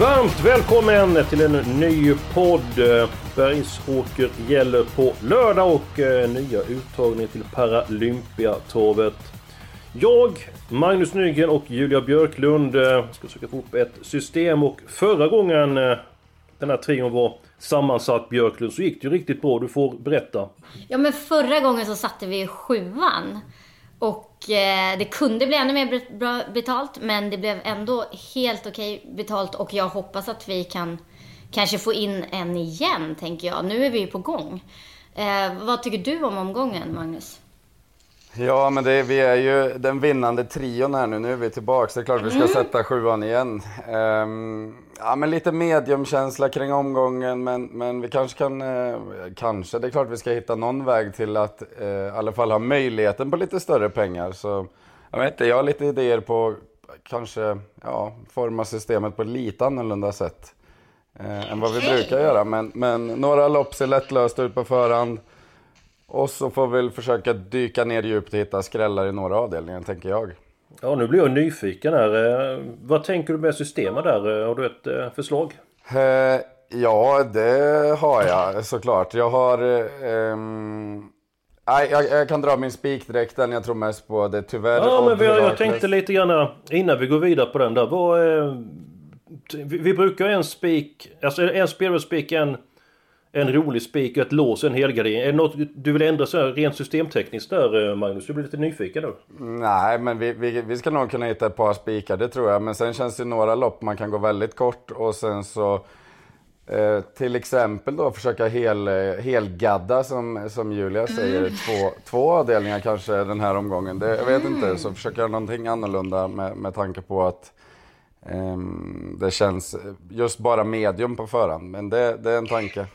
Varmt välkommen till en ny podd. Bergsåker gäller på lördag och eh, nya uttagningar till Paralympiatravet. Jag, Magnus Nygren och Julia Björklund eh, ska försöka få upp ett system och förra gången eh, den här trion var sammansatt Björklund så gick det ju riktigt bra. Du får berätta. Ja, men förra gången så satte vi sjuan. Och eh, det kunde bli ännu mer bra betalt, men det blev ändå helt okej betalt. Och jag hoppas att vi kan kanske få in en igen, tänker jag. Nu är vi ju på gång. Eh, vad tycker du om omgången, Magnus? Ja, men det, vi är ju den vinnande trion här nu. Nu är vi tillbaka. Det är klart vi ska sätta sjuan igen. Ehm, ja, men lite mediumkänsla kring omgången, men, men vi kanske kan... Eh, kanske, det är klart vi ska hitta någon väg till att eh, i alla fall ha möjligheten på lite större pengar. Så jag vet inte, jag har lite idéer på kanske ja, forma systemet på lite annorlunda sätt. Eh, än vad vi brukar göra. Men, men några lopp ser lättlösta ut på förhand. Och så får vi väl försöka dyka ner djupt och hitta skrällar i några avdelningar, tänker jag. Ja, nu blir jag nyfiken här. Eh, Vad tänker du med systemet där? Eh, Har du ett eh, förslag? Eh, ja, det har jag såklart. Jag har... Eh, nej, jag, jag kan dra min spik direkt, den jag tror mest på. Det är tyvärr Ja, men vi, jag tänkte lite grann innan vi går vidare på den där. Vad, eh, vi, vi brukar en spik, alltså en spelspik, en, en rolig spik och ett lås en helgardering. Är det något du vill ändra så här, rent systemtekniskt där eh, Magnus? Du blir lite nyfiken nu. Nej, men vi, vi, vi ska nog kunna hitta ett par spikar, det tror jag. Men sen känns det några lopp man kan gå väldigt kort och sen så eh, till exempel då försöka hel, eh, helgadda som, som Julia säger. Två, två avdelningar kanske den här omgången. Det, jag vet inte, så försöka göra någonting annorlunda med, med tanke på att ehm, det känns just bara medium på förhand. Men det, det är en tanke.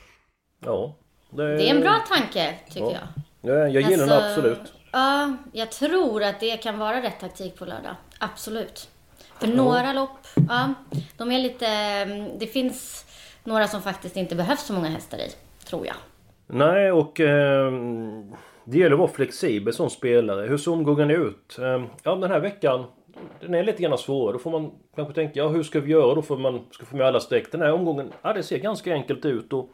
Ja. Det är en bra tanke, tycker Ja. jag. Ja, jag gillar den Alltså, absolut. Ja, jag tror att det kan vara rätt taktik på lördag. Absolut. För några lopp, ja, de är lite... Det finns några som faktiskt inte behövs så många hästar i, tror jag. Nej, och eh, det gäller att vara flexibel som spelare. Hur ser omgången ut? Eh, ja, den här veckan, den är lite grann svårare. Då får man kanske tänka, ja hur ska vi göra då för att man ska få med alla streck? Den här omgången, ja det ser ganska enkelt ut. Och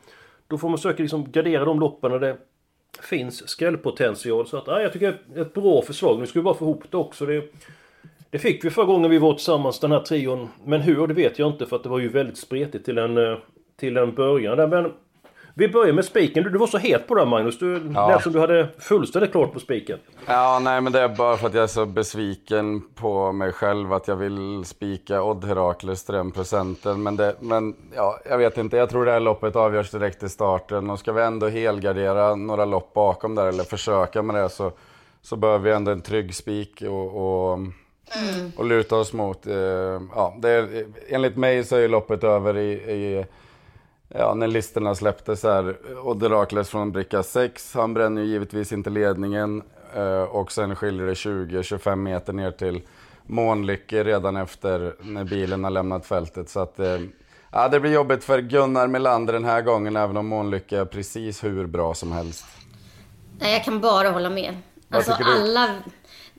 då får man försöka liksom gardera de loppen när det finns skrällpotential. Så att, ja, jag tycker det är ett bra förslag. Nu ska vi bara få ihop det också. Det, det fick vi förra gången vi var tillsammans, den här trion. Men hur, det vet jag inte för att det var ju väldigt spretigt till en, eh, till en början. där. Men vi börjar med spiken. Du, du var så het på det här, Magnus. Du Ja. lät som du hade fullständigt klart på spiken. Ja, nej men det är bara för att jag är så besviken på mig själv att jag vill spika Odd Herakles till den procenten. Men, det, men ja, jag vet inte, jag tror det här loppet avgörs direkt i starten. Och ska vi ändå helgardera några lopp bakom där, eller försöka med det, så, så behöver vi ändå en trygg spik och, och, och luta oss mot. Eh, ja, det är, enligt mig så är ju loppet över i, i Ja, när listorna släpptes här. Odd Herakles från bricka 6. Han bränner ju givetvis inte ledningen. eh, Och sen skiljer det 20-25 meter ner till Månlycke redan efter när bilen har lämnat fältet. Så att, eh, ja, det blir jobbigt för Gunnar Melander den här gången, även om Månlycke är precis hur bra som helst. Nej, jag kan bara hålla med. Vad Alltså alla...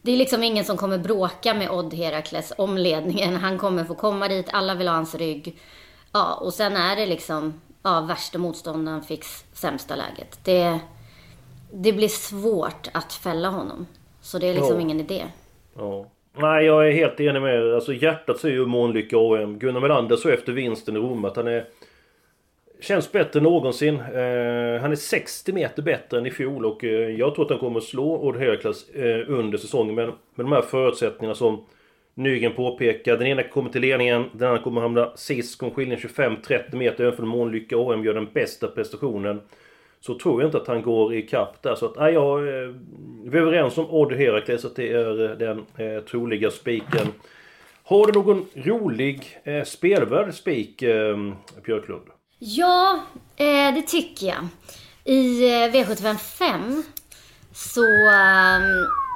Det är liksom ingen som kommer bråka med Odd Herakles om ledningen. Han kommer få komma dit, alla vill ha hans rygg. Ja, och sen är det liksom... Ja, värsta motståndaren fick sämsta läget. Det, det blir svårt att fälla honom. Så det är liksom Ja. ingen idé. Ja. Nej, jag är helt enig med er. Alltså hjärtat säger ju Månlycke AM. Gunnar Melander så efter vinsten i Rom att han är... Känns bättre än någonsin. Eh, han är 60 meter bättre än i fjol och eh, jag tror att han kommer att slå Odd Herakles eh, under säsongen. Men med de här förutsättningarna som Nygren påpekar. Den ena kommer till ledningen, den andra kommer hamna sist. Kommer skilja 25-30 meter även från Månlycke AM gör den bästa prestationen. Så tror jag inte att han går i kapp där. Så att, nej, jag, eh, vi är överens om Odd Herakles att det är eh, den eh, troliga spiken. Har du någon rolig eh, spelvärd spik, eh, Björklund? Ja, eh, det tycker jag. I eh, V755 så, Eh,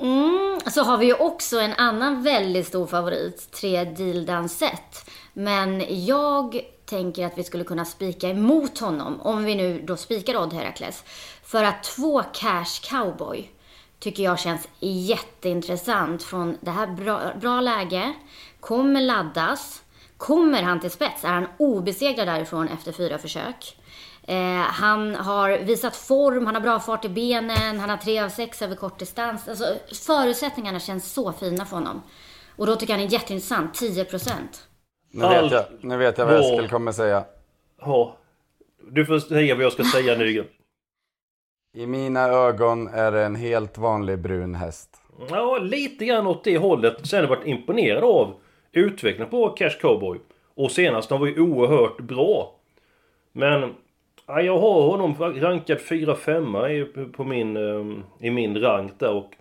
mm, så har vi ju också en annan väldigt stor favorit, tre Deal Dansett. Men jag tänker att vi skulle kunna spika emot honom, om vi nu då spikar Odd Herakles. För att två Cash Cowboy tycker jag känns jätteintressant från det här bra, bra läge, kommer laddas, kommer han till spets är han obesegrad därifrån efter fyra försök. Eh, han har visat form, han har bra fart i benen, han har tre av sex över kort distans. Alltså, förutsättningarna känns så fina för honom. Och då tycker jag han är jätteintressant, 10 procent. Nu vet jag, nu vet jag vad Eskil kommer säga. Ja. Du får säga vad jag ska säga Nygren. I mina ögon är det en helt vanlig brun häst. Ja, lite grann åt det hållet. Sen har jag varit imponerad av utvecklingen på Cash Cowboy. Och senast han var ju oerhört bra. Men ja, jag har honom rankad 4-5 på min, ehm, i min rank där. Och,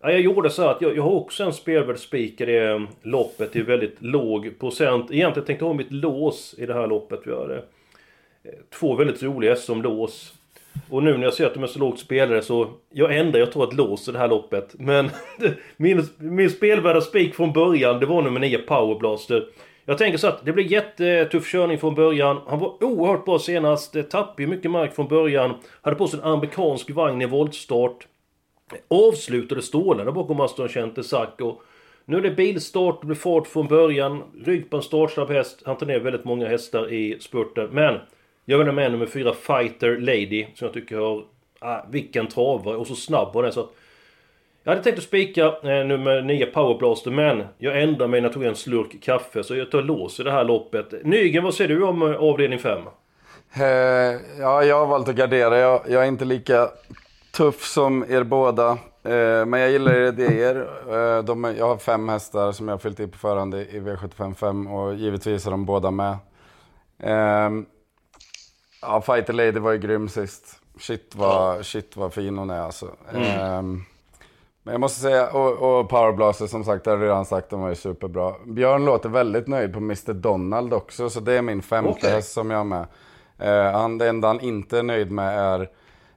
ja, jag gjorde så att jag, jag har också en spelvärdsspik i det loppet i väldigt låg procent. Egentligen tänkte jag ha mitt lås i det här loppet. Vi hade eh, två väldigt roliga som lås. Och nu när jag ser att de är så lågt spelare så jag ändrar, jag tar ett lås i det här loppet. Men min, min spelvärda spik från början det var nummer 9 Powerblaster. Jag tänker så att det blir jättetuff körning från början. Han var oerhört bra senast. Tappade ju mycket mark från början. Hade på sig en amerikansk vagn i voltstart. Avslutade stålarna bakom Aston Chente och nu är det bilstart, det blir fart från början. Rygg på en startsnabb häst. Han tar ner väldigt många hästar i spurten. Men jag vill ha med nummer 4 Fighter Lady som jag tycker har... Äh, vilken travare och så snabb var den. så att... Jag hade tänkt att spika eh, nummer 9 Powerblaster men jag ändrar mig när jag tog en slurk kaffe så jag tar lås i det här loppet. Nygen, vad säger du om eh, avdelning 5? Eh, ja, jag har valt att gardera. Jag, jag, är inte lika tuff som er båda. Eh, men jag gillar er idéer. Eh, de, jag har fem hästar som jag har fyllt i på förhand i, i V755 och givetvis är de båda med. Eh, Ja, Fighter Lady var ju grym sist. Shit vad, shit vad fin hon är alltså. Mm. Men jag måste säga, och, och Powerblaster som sagt, det har jag redan sagt, de var ju superbra. Björn låter väldigt nöjd på Mr Donald också, så det är min femte okay. häst som jag har med. Uh, han, det enda han inte är nöjd med är,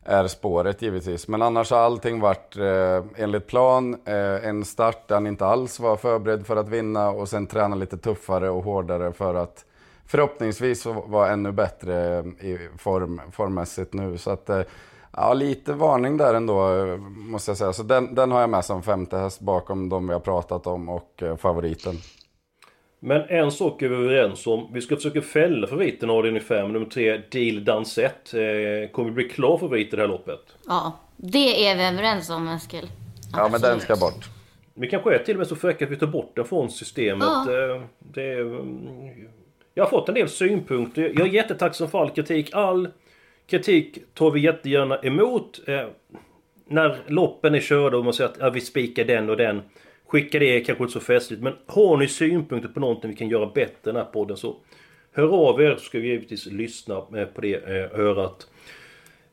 är spåret givetvis. Men annars har allting varit uh, enligt plan. Uh, en start där han inte alls var förberedd för att vinna och sen träna lite tuffare och hårdare för att förhoppningsvis vara ännu bättre i form, formmässigt nu. Så att, eh, ja, lite varning där ändå måste jag säga. Så den, den har jag med som femte häst bakom de vi har pratat om och eh, favoriten. Men en sak är vi överens om. Vi ska försöka fälla favoriten avdelning 5, nummer 3, Deal Dansett. Eh, kommer vi bli klar favorit i det här loppet? Ja, det är vi överens om Eskil. Ja, men den ska bort. Vi kanske är till och med så fräcka att vi tar bort den från systemet. Ja. Det, mm, jag har fått en del synpunkter. Jag är jättetacksam för all kritik. All kritik tar vi jättegärna emot. Eh, när loppen är körda och man säger att ja, vi spikar den och den. Skicka det kanske inte så festligt. Men har ni synpunkter på någonting vi kan göra bättre i den här podden så hör av er så ska vi givetvis lyssna eh, på det eh, örat.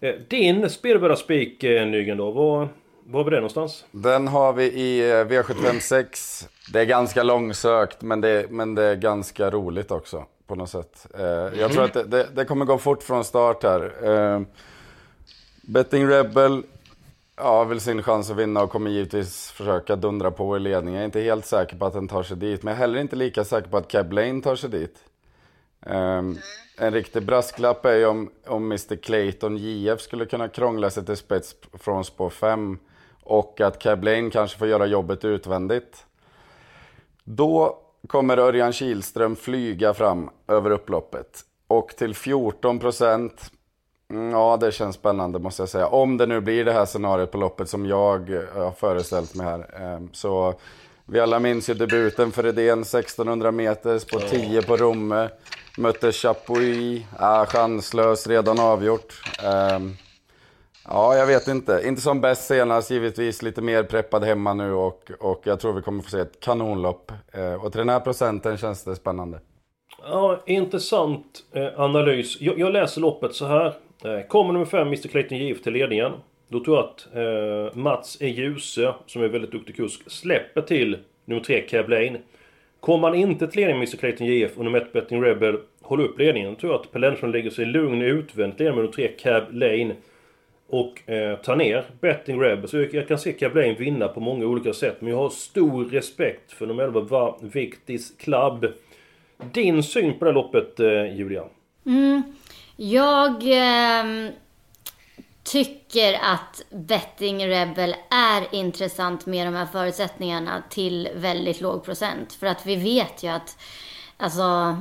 Eh, din spelvärda spik eh, Nygren då, var, var vi det någonstans? Den har vi i eh, V756. Det är ganska långsökt men det, men det är ganska roligt också på något sätt. Eh, jag mm. tror att det, det, det, kommer gå fort från start här. Eh, Betting Rebel ja, vill sin chans att vinna och kommer givetvis försöka dundra på i ledningen. Jag är inte helt säker på att den tar sig dit, men jag är heller inte lika säker på att Cab Lane tar sig dit. Um, en riktig brasklapp är ju om, om Mr Clayton JF skulle kunna krångla sig till spets från spår 5 och att Cab Lane kanske får göra jobbet utvändigt. Då kommer Örjan Kihlström flyga fram över upploppet. Och till 14 procent, mm, ja det känns spännande måste jag säga. Om det nu blir det här scenariot på loppet som jag eh, har föreställt mig här. Ehm, så vi alla minns ju debuten för Redén, 1600 meter på 10 på Romme. Mötte Chapuis, ah, chanslös, redan avgjort. Um, Ja, jag vet inte. Inte som bäst senast, givetvis lite mer preppad hemma nu och, och jag tror vi kommer få se ett kanonlopp. Eh, och till den här procenten känns det spännande. Ja, intressant eh, analys. Jag, jag, läser loppet så här. Eh, kommer nummer 5, Mr Clayton JF till ledningen. Då tror jag att eh, Mats E. Ljuse, som är väldigt duktig kusk, släpper till nummer 3, Cab Lane. Kommer han inte till ledning med Mr Clayton JF och nummer 1 Betting Rebel håller upp ledningen, Då tror jag att Per Lennartsson lägger sig lugn utvändigt ledningen med nummer 3 Cab Lane. Och eh, tar ner Betting Rebel. Så jag, jag kan se Cablain vinna på många olika sätt. Men jag har stor respekt för nummer 11 Va Victis Club. Din syn på det här loppet, eh, Julia? Mm. Jag eh, tycker att Betting Rebel är intressant med de här förutsättningarna till väldigt låg procent. För att vi vet ju att alltså,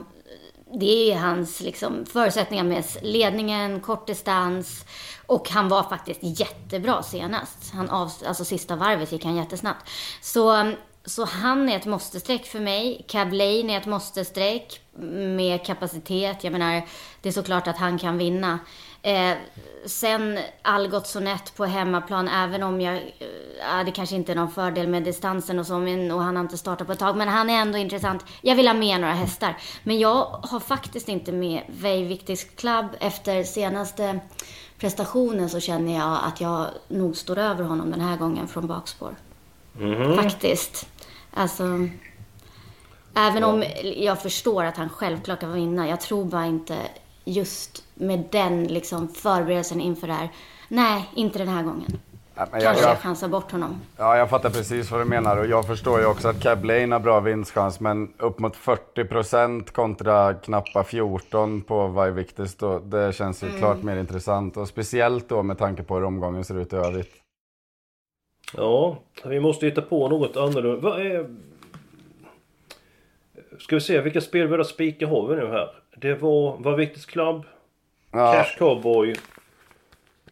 det är hans liksom, förutsättningar med ledningen, kort distans och han var faktiskt jättebra senast. Han av, alltså sista varvet gick han jättesnabbt. Så, så han är ett måste-streck för mig. Cab Lane är ett måste-streck med kapacitet. Jag menar, det är såklart att han kan vinna. Eh, sen Algot Sonett på hemmaplan, även om jag, eh, det kanske inte är någon fördel med distansen och så, men, och han har inte startat på ett tag, men han är ändå intressant. Jag vill ha med några hästar. Men jag har faktiskt inte med Veiviktis Club efter senaste prestationen så känner jag att jag nog står över honom den här gången från bakspår. Mm. Faktiskt. Alltså, även om jag förstår att han självklart kan vinna. Jag tror bara inte just med den liksom förberedelsen inför det här. Nej, inte den här gången. Ja, Kanske jag, jag chansar bort honom. Ja, jag fattar precis vad du menar och jag förstår ju också att Cab Lane har bra vinstchans men upp mot 40 procent kontra knappa 14 på Vivictus då, det känns ju mm. klart mer intressant och speciellt då med tanke på hur omgången ser ut i övrigt. Ja, vi måste hitta på något annorlunda. Vad är... Ska vi se, vilka spelvärda spikar har vi nu här? Det var Vivictus Club, ja. Cash Cowboy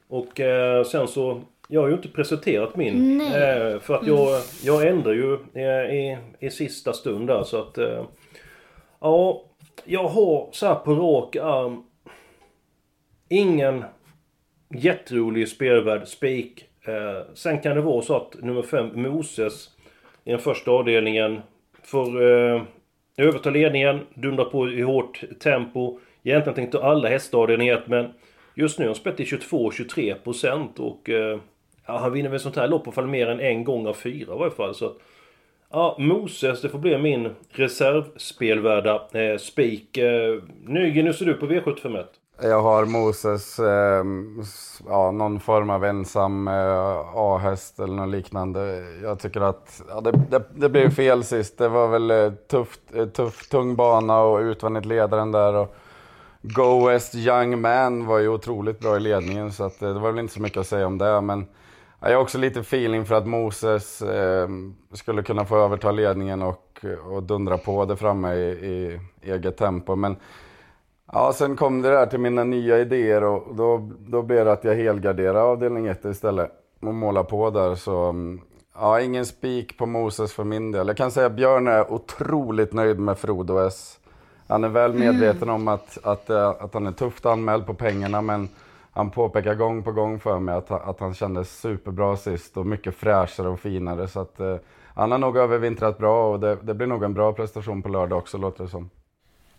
och eh, sen så jag har ju inte presenterat min. Eh, för att jag, jag ändrar ju eh, i, i sista stund där så att... Eh, ja, jag har så här på rak arm ingen jätterolig spelvärd spik. Eh, sen kan det vara så att nummer 5 Moses i den första avdelningen får eh, överta ledningen, dundra på i hårt tempo. Egentligen tänkte alla hästavdelningar men just nu har han spelat i 22-23% och eh, Ja, han vinner väl sånt här lopp i alla fall mer än en gång av fyra i varje fall. Så att, ja, Moses, det får bli min reservspelvärda eh, spik. Eh, Nygren, hur ser du på V751? Jag har Moses, eh, ja, någon form av ensam eh, A-häst eller något liknande. Jag tycker att ja, det, det, det blev fel sist. Det var väl eh, tufft, eh, tuff, tung bana och utvändigt ledaren där. Och Go West Young Man var ju otroligt bra i ledningen så att, eh, det var väl inte så mycket att säga om det. Men jag har också lite feeling för att Moses eh, skulle kunna få överta ledningen och, och dundra på det framme i, i eget tempo. Men ja, sen kom det där till mina nya idéer och då, då blev det att jag helgarderade avdelning 1 istället och måla på där. Så mm, ja, ingen spik på Moses för min del. Jag kan säga att Björn är otroligt nöjd med Frodo S. Han är väl medveten mm. om att, att, eh, att han är tufft anmäld på pengarna men han påpekar gång på gång för mig att, att han kändes superbra sist och mycket fräschare och finare. Så att, eh, han har nog övervintrat bra och det, det, blir nog en bra prestation på lördag också låter det som.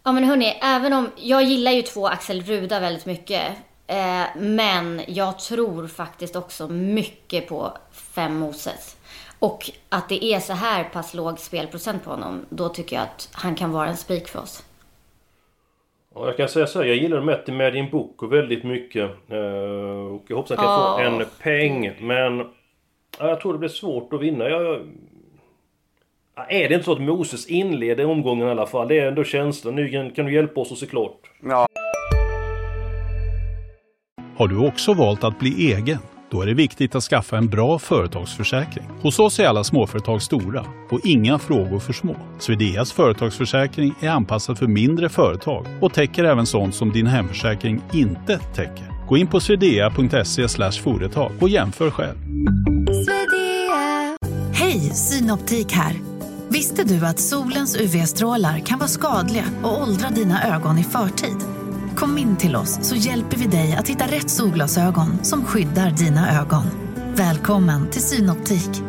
Ja men hörni, även om jag gillar ju två Axel Ruda väldigt mycket. Eh, men jag tror faktiskt också mycket på fem Moses. Och att det är så här pass låg spelprocent på honom, då tycker jag att han kan vara en spik för oss. Ja, jag kan säga så här, jag gillar Matti Medin Boko väldigt mycket. Eh, och jag hoppas att han kan oh. få en peng. Men ja, jag tror det blir svårt att vinna. Jag, ja, är det inte så att Moses inleder omgången i alla fall? Det är ändå känslan. Nygren, kan du hjälpa oss såklart? Ja. Har du också valt att bli egen? Då är det viktigt att skaffa en bra företagsförsäkring. Hos oss är alla småföretag stora och inga frågor för små. Swedeas företagsförsäkring är anpassad för mindre företag och täcker även sånt som din hemförsäkring inte täcker. Gå in på swedea.se företag och jämför själv. Hej, Synoptik här. Visste du att solens UV-strålar kan vara skadliga och åldra dina ögon i förtid? Kom in till oss så hjälper vi dig att hitta rätt solglasögon som skyddar dina ögon. Välkommen till Synoptik.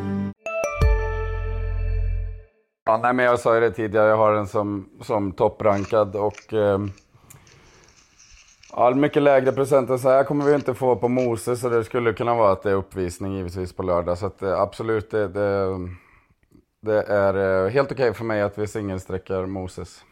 Ja, nej, men jag sa ju det tidigare, jag har den som, som topprankad och eh, ja, mycket lägre procent än så här kommer vi inte få på Moses så det skulle kunna vara att det är uppvisning givetvis på lördag. Så att, eh, absolut, det, det, det är eh, helt okej okay för mig att vi singelsträckar Moses.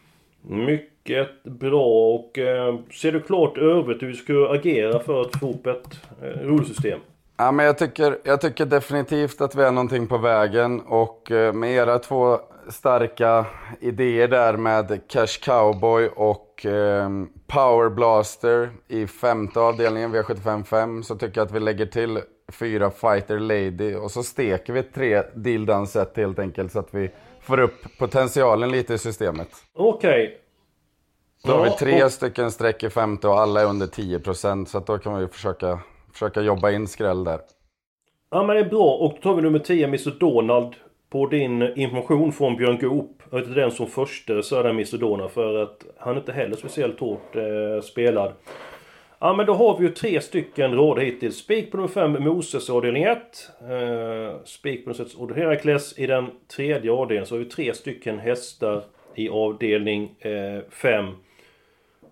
Mycket bra och eh, ser du klart övrigt hur vi ska agera för att få ihop ett eh, rulsystem? Ja, men jag, tycker, jag tycker definitivt att vi är någonting på vägen och eh, med era två starka idéer där med Cash Cowboy och eh, Power Blaster i femte avdelningen, V755, så tycker jag att vi lägger till fyra Fighter Lady och så steker vi tre Dildan set helt enkelt så att vi får upp potentialen lite i systemet. Okej. Okay. Då har vi tre och... stycken streck i femte och alla är under 10% så att då kan vi försöka, försöka jobba in skräll där. Ja men det är bra och då tar vi nummer 10 Mr Donald på din information från Björn Goop. Jag vet den som första så är det Mr Donald för att han är inte heller speciellt hårt eh, spelad. Ja men då har vi ju tre stycken rader hittills. Spik på nummer 5 Moses avdelning 1. Eh, spik på nummer 6 Herakles i den tredje avdelningen. Så har vi tre stycken hästar i avdelning 5. Eh,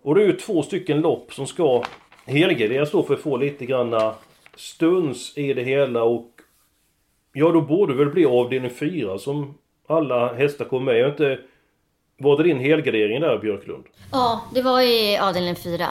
och det är ju två stycken lopp som ska helgarderas då för att få lite granna stuns i det hela och Ja då borde det väl bli avdelning 4 som alla hästar kommer med. Jag inte... Var det din helgardering där Björklund? Ja, det var i avdelning 4.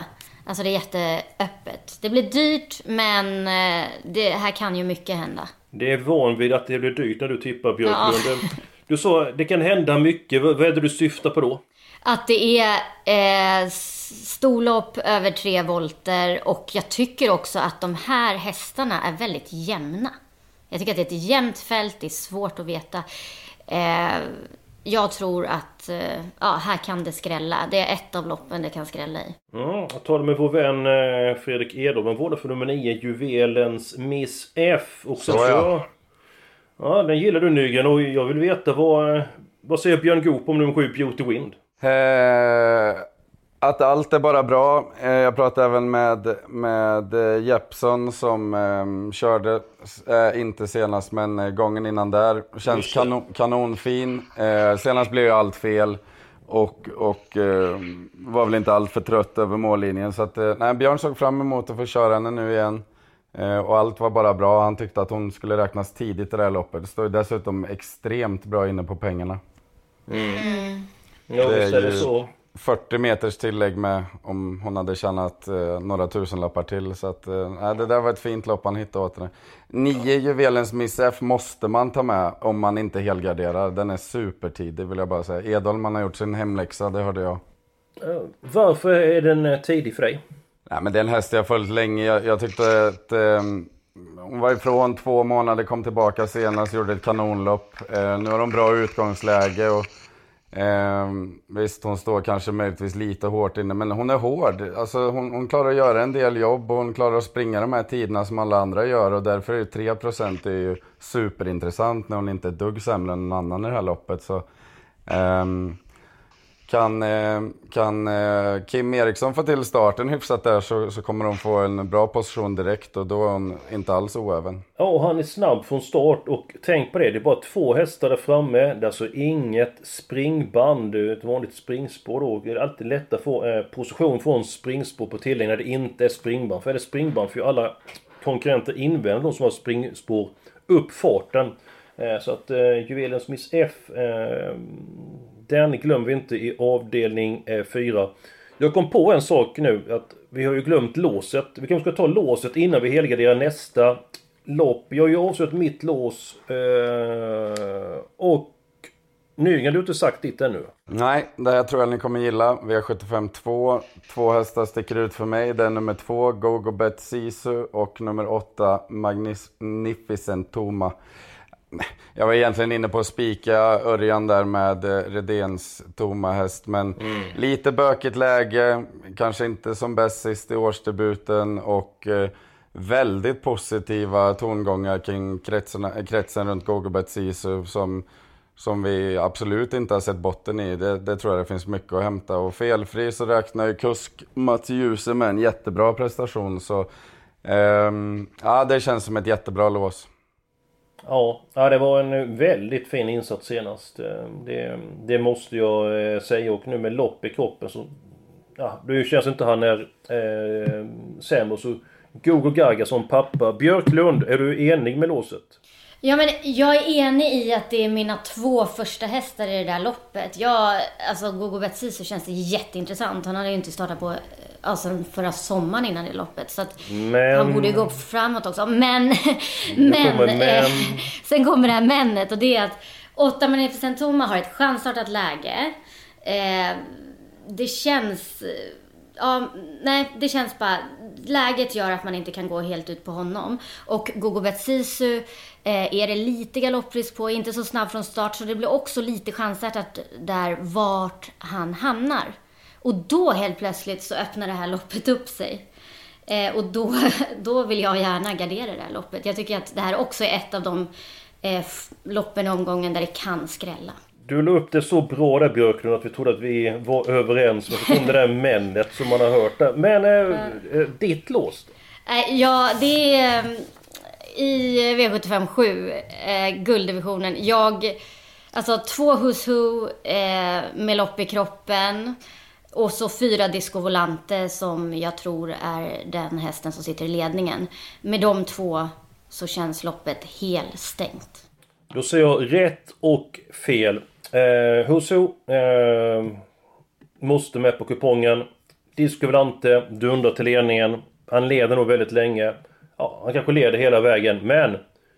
Alltså det är jätteöppet. Det blir dyrt men eh, det här kan ju mycket hända. Det är van vid att det blir dyrt när du tippar Björklund. Ja. Du sa det kan hända mycket. Vad är det du syftar på då? Att det är eh, storlopp över tre volter och jag tycker också att de här hästarna är väldigt jämna. Jag tycker att det är ett jämnt fält, det är svårt att veta. Eh, jag tror att eh, ja, här kan det skrälla. Det är ett av loppen det kan skrälla i. Ja, jag talade med vår vän eh, Fredrik Edholm. Var för nummer 9, Juvelens Miss F. Och så, så ja. ja, den gillar du Nygren och jag vill veta vad... Vad säger Björn Goop om nummer 7, Beauty Wind? Eh, att allt är bara bra. Eh, jag pratade även med, med eh, Jeppson som eh, körde, eh, inte senast men eh, gången innan där. Känns kanon, kanonfin. Eh, senast blev ju allt fel och, och var väl inte allt för trött över mållinjen. Så att, nej, Björn såg fram emot att få köra henne nu igen. och allt var bara bra. Han tyckte att hon skulle räknas tidigt i det här loppet. Det står dessutom extremt bra inne på pengarna. Mm. Mm. Ja, visst är det så. 40 meters tillägg med om hon hade tjänat eh, några tusenlappar till. Så att, eh, det där var ett fint lopp han hittade åt henne. Nio juvelens Miss F måste man ta med om man inte helgarderar. Den är supertidig vill jag bara säga. Edholm har gjort sin hemläxa, det hörde jag. Varför är den eh, tidig för dig? Nej, men det är en häst jag följt länge. Jag, jag tyckte att eh, hon var ifrån två månader, kom tillbaka senast, gjorde ett kanonlopp. Eh, nu har hon bra utgångsläge. och Eh, visst, hon står kanske möjligtvis lite hårt inne, men hon är hård. Alltså, hon, hon, klarar att göra en del jobb och hon klarar att springa de här tiderna som alla andra gör. Och därför är 3% är ju superintressant när hon inte är ett dugg sämre än någon annan i det här loppet. Så, eh, kan, eh, kan eh, Kim Eriksson få till starten hyfsat där så, så kommer hon få en bra position direkt och då är hon inte alls oäven. Ja, och han är snabb från start och tänk på det, det är bara två hästar där framme. Det är alltså inget springband, ett vanligt springspår då. Det är alltid lätt att få eh, position från springspår på tillägg när det inte är springband. För är det springband får ju alla konkurrenter invända de som har springspår upp farten. Eh, så att eh, Juvelens Miss F eh, den glömmer vi inte i avdelning eh, 4. Jag kom på en sak nu att vi har ju glömt låset. Vi kanske ska ta låset innan vi helgarderar nästa lopp. Jag har ju avslutat mitt lås. Eh, och Nygren, du har inte sagt ditt ännu. Nej, det här tror jag ni kommer gilla. V75 2. Två hästar sticker ut för mig. Det är nummer 2, Gogo Bet Sisu och nummer 8, Magnificent Toma. Jag var egentligen inne på att spika Örjan där med eh, Redéns tomma häst. Men mm. lite bökigt läge, kanske inte som bäst sist i årsdebuten. Och eh, väldigt positiva tongångar kring kretsen, kretsen runt Gogobet Sisu som, som vi absolut inte har sett botten i. Det, det, tror jag det finns mycket att hämta. Och felfri så räknar ju kusk Mats Djuse med en jättebra prestation. Så ehm, ja, det känns som ett jättebra lås. Ja, ja, det var en väldigt fin insats senast. Eh, det, det måste jag eh, säga och nu med lopp i kroppen så... Ja, det känns inte han är eh, sämre så... Gogo Gaga som pappa. Björklund, är du enig med låset? Ja, men jag är enig i att det är mina två första hästar i det där loppet. Jag, alltså Gogo Betsiso känns det jätteintressant. Han hade ju inte startat på alltså, förra sommaren innan det loppet. Så att Men- han borde ju gå framåt också. Men, men, kommer men. eh, sen kommer det här mennet och det är att 8 Magnificent Toma har ett chansstartat läge. Eh, det känns... Ja, nej, det känns bara... Läget gör att man inte kan gå helt ut på honom. Och Gogo Betsisu eh, är det lite galopprisk på, inte så snabb från start, så det blir också lite chansartat där vart han hamnar. Och då helt plötsligt så öppnar det här loppet upp sig. Eh, och då, då vill jag gärna gardera det här loppet. Jag tycker att det här också är ett av de eh, loppen i omgången där det kan skrälla. Du la upp det så bra där Björklund att vi trodde att vi var överens. Men så kom det där männet som man har hört där. Men eh, ditt lås? Eh, Ja, det är eh, i V75 7, eh, gulddivisionen. Jag, alltså två Who's Who eh, med lopp i kroppen. Och så fyra Disco Volante som jag tror är den hästen som sitter i ledningen. Med de två så känns loppet helstängt. Då säger jag rätt och fel. Eh, Husso eh, måste med på kupongen. Disco Volante dundrar till ledningen. Han leder nog väldigt länge. Ja, han kanske leder hela vägen, men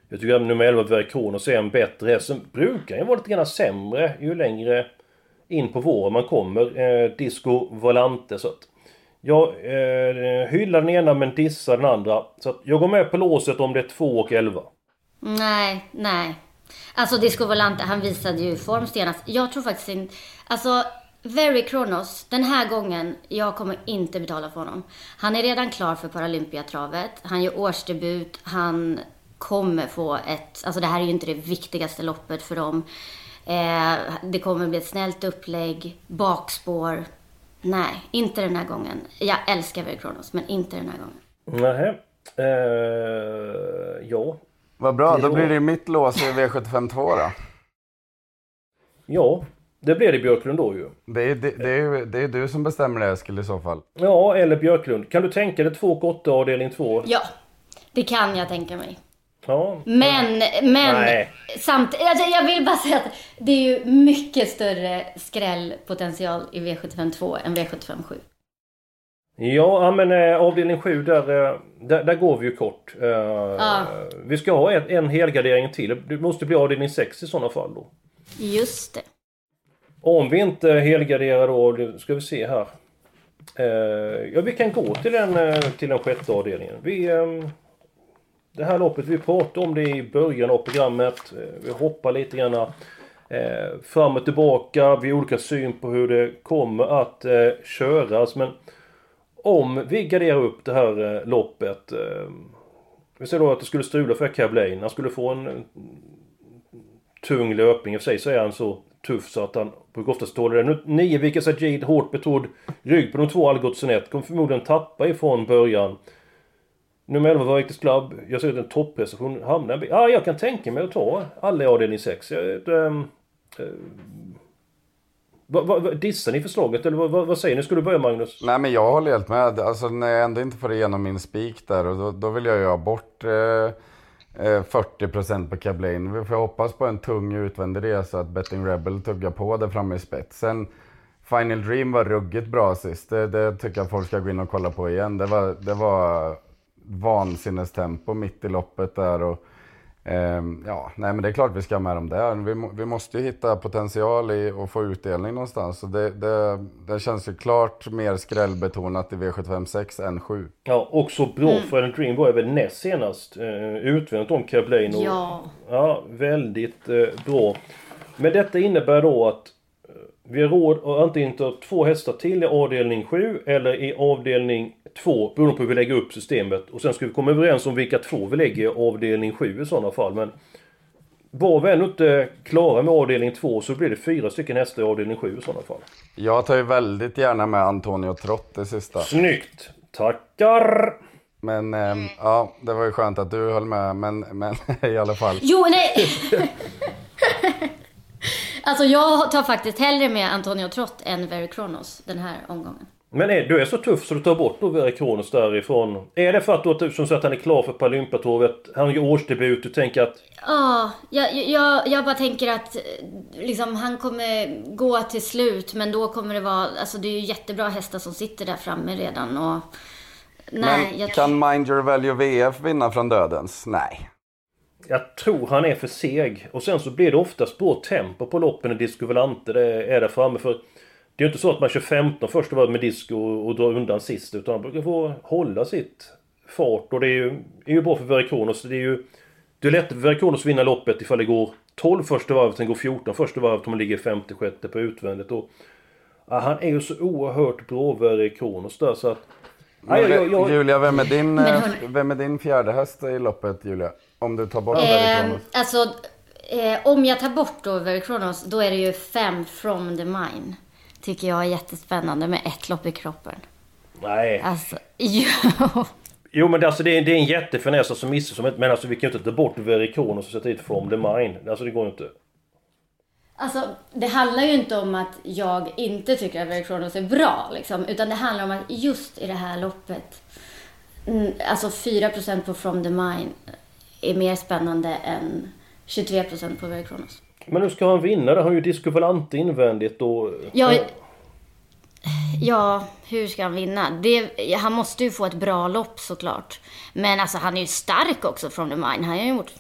jag tycker att nummer 11 Verkronos är en bättre häst. Sen brukar han ju vara lite grann sämre ju längre in på våren man kommer. Eh, Disco Volante. Så att jag eh, hyllar den ena men dissar den andra. Så att jag går med på låset om det är 2 och 11. Nej, nej. Alltså Disco Volante, han visade ju form senast. Jag tror faktiskt inte... Alltså, Very Kronos, den här gången, jag kommer inte betala för honom. Han är redan klar för Paralympiatravet. Han gör årsdebut. Han kommer få ett... Alltså det här är ju inte det viktigaste loppet för dem. Eh, det kommer bli ett snällt upplägg, bakspår. Nej, inte den här gången. Jag älskar Very Kronos, men inte den här gången. Nähä. Uh, ja. Vad bra, då blir det mitt lås i V75 2 då. Ja, det blir det Björklund då ju. Det är, det, det, är, ju- det är du som bestämmer det Eskil i så fall. Ja, eller Björklund. Kan du tänka dig 2 och 8 avdelning 2? Ja, det kan jag tänka mig. Ja. Men, men Nej. samt, alltså jag vill bara säga att det är ju mycket större skrällpotential i V75 2 än V75 7. Ja, men eh, avdelning 7 där, eh, där, där går vi ju kort. Eh, Vi ska ha en, en helgardering till. Det måste bli avdelning 6 i sådana fall då. Just det. Om vi inte helgarderar då, ska vi se här. Eh, ja, vi kan gå till den, eh, till den sjätte avdelningen. Vi, ehm, det här loppet, vi pratade om det i början av programmet. Vi hoppar lite grann fram och tillbaka. Vi har olika syn på hur det kommer att köras. Men om vi garderar upp det här eh, loppet. Eh, vi säger då att det skulle strula för Cablain. Han skulle få en, tung löpning. I och för sig så är han så tuff så att han brukar oftast tåla det. Nu, nio Vika Sajid, hårt betrodd rygg på de två Algotsson Kommer förmodligen tappa ifrån början. Nummer 11 var Victus Club. Jag ser att en topprestation hamnar en bit- Ah, jag kan tänka mig att ta alla i avdelning 6. Jag, äh, Va, va, dissar ni förslaget eller vad, va, vad säger ni? Ska du börja Magnus? Nej men jag håller helt med. Alltså när jag ändå inte får igenom min spik där och då, då vill jag ju ha bort eh, eh 40% på Cablain. Vi får hoppas på en tung utvändig resa att Betting Rebel tuggar på där framme i spetsen. Final Dream var ruggigt bra sist. Det, det tycker jag folk ska gå in och kolla på igen. Det var, det var vansinnestempo mitt i loppet där. Och, ja, nej men det är klart vi ska ha med dem där. Vi, vi måste ju hitta potential i att få utdelning någonstans. Så det, det, det känns ju klart mer skrällbetonat i V75 6 än 7. Ja, också bra för en Dream var väl näst senast. Eh, utvändigt om Cablain. och- Ja. Ja, väldigt eh, bra. Men detta innebär då att eh, vi har råd att antingen ta två hästar till i avdelning 7 eller i avdelning 2 beroende på hur vi lägger upp systemet. Och sen ska vi komma överens om vilka två vi lägger i avdelning 7 i sådana fall. Men var vi ännu inte klara med avdelning 2 så blir det fyra stycken hästar i avdelning 7 i sådana fall. Jag tar ju väldigt gärna med Antonio Trott det sista. Snyggt! Tackar! Men ehm, ja, det var ju skönt att du höll med. Men, men i alla fall. Jo, nej! alltså jag tar faktiskt hellre med Antonio Trott än Very Kronos den här omgången. Men är, du är så tuff så du tar bort då Verikronos därifrån? Är det för att du som sagt han är klar för Paralympiatorvet? Han gör årsdebut, du tänker att... Ja, jag, jag, jag bara tänker att liksom, han kommer gå till slut men då kommer det vara, alltså det är ju jättebra hästar som sitter där framme redan och... Nej, Men jag... kan Mind Your Value VF vinna från dödens? Nej. Jag tror han är för seg. Och sen så blir det oftast bra tempo på loppen när Disco Volante är där framme. För det är ju inte så att man kör 15 första varvet med disco och, och drar undan sist. Utan man brukar få hålla sitt fart. Och det är ju, är ju bra för Verikonos. Det är ju... Det är lätt för Verikonos att vinna loppet ifall det går 12 första varvet, sen går 14 första varvet om man ligger 56 på utvändigt. Och, ja, han är ju så oerhört bra Verikonos där så att... Ja, jag, jag, Julia, vem är, din, eh, vem är din fjärde häst i loppet Julia? Om du tar bort eh, Verikonos? Alltså, eh, om jag tar bort då Verikonos, då är det ju fem from the mine tycker jag är jättespännande med ett lopp i kroppen. Nej. Alltså, jo. Jo men alltså det är, det är en jättefiness som missar som Men alltså vi kan ju inte ta bort Verikon och sätta hit From the Mine. Alltså det går ju inte. Alltså det handlar ju inte om att jag inte tycker att Verikronos är bra liksom. Utan det handlar om att just i det här loppet. Mm, alltså 4% på From the Mine är mer spännande än 23% på Verikronos. Men hur ska han vinna? Det har ju Disco Volante invändigt och... Ja, ja, hur ska han vinna? Det, han måste ju få ett bra lopp såklart. Men alltså han är ju stark också från the mine. Han har ju gjort...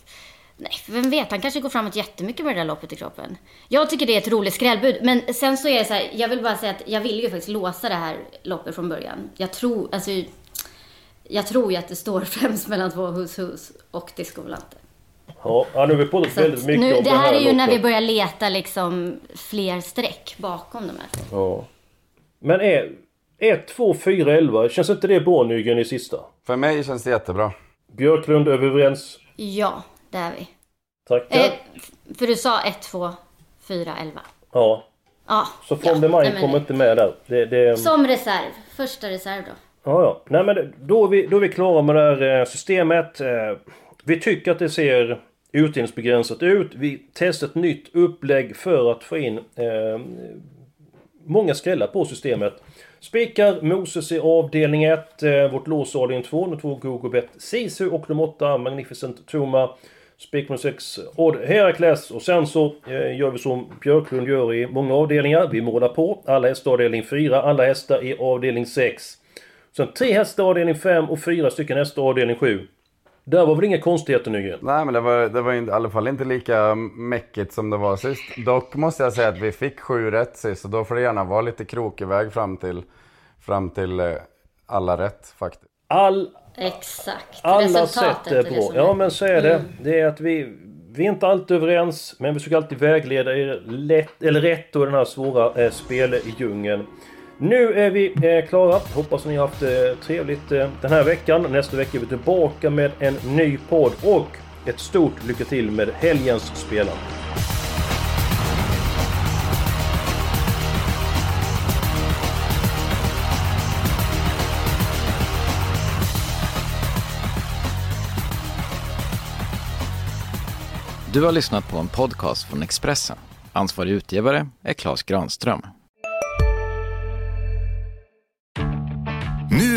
Nej, vem vet, han kanske går framåt jättemycket med det där loppet i kroppen. Jag tycker det är ett roligt skrällbud. Men sen så är det så här, jag vill bara säga att jag vill ju faktiskt låsa det här loppet från början. Jag tror, alltså... Jag tror ju att det står främst mellan två hus hus och Disco Volante. Ja, nu har vi pratat väldigt mycket nu, om det här, det här är ju när vi börjar leta liksom fler streck bakom de här. Ja. Men är 1, 2, 4, 11, känns inte det bra Nygren i sista? För mig känns det jättebra. Björklund, är vi överens? Ja, det är vi. Tackar. Eh, för du sa 1, 2, 4, 11. Ja. Ja. Så From ja, the kommer inte med där. Det, det... Som reserv. Första reserv då. Ja, ja. Nej men då är vi, då är vi klara med det här eh, systemet. Vi tycker att det ser utdelningsbegränsat ut. Vi testar ett nytt upplägg för att få in eh, många skrällar på systemet. Spikar Moses i avdelning 1, eh, vårt lås avdelning 2, nummer 2 Gogobet Sisu och nummer 8 Magnificent Toma. Spik nummer 6 Odd Herakles och sen så eh, gör vi som Björklund gör i många avdelningar. Vi målar på alla hästar avdelning 4, alla hästar i avdelning 6. Sen tre hästar avdelning 5 och fyra stycken hästar avdelning 7. Det var väl inga konstigheter Nygren? Nej men det var, det var i alla fall inte lika mäckigt som det var sist. Dock måste jag säga att vi fick sju rätt sist och då får det gärna vara lite krokig väg fram till, fram till eh, alla rätt faktiskt. All, Exakt. Alla sätt är bra. Ja men så är det. Mm. Det är att vi, vi är inte alltid överens men vi försöker alltid vägleda er lätt, eller rätt och den här svåra eh, speldjungeln. Nu är vi eh, klara. Hoppas ni har haft eh, trevligt eh, den här veckan. Nästa vecka är vi tillbaka med en ny podd och ett stort lycka till med helgens spelande. Du har lyssnat på en podcast från Expressen. Ansvarig utgivare är Klas Granström.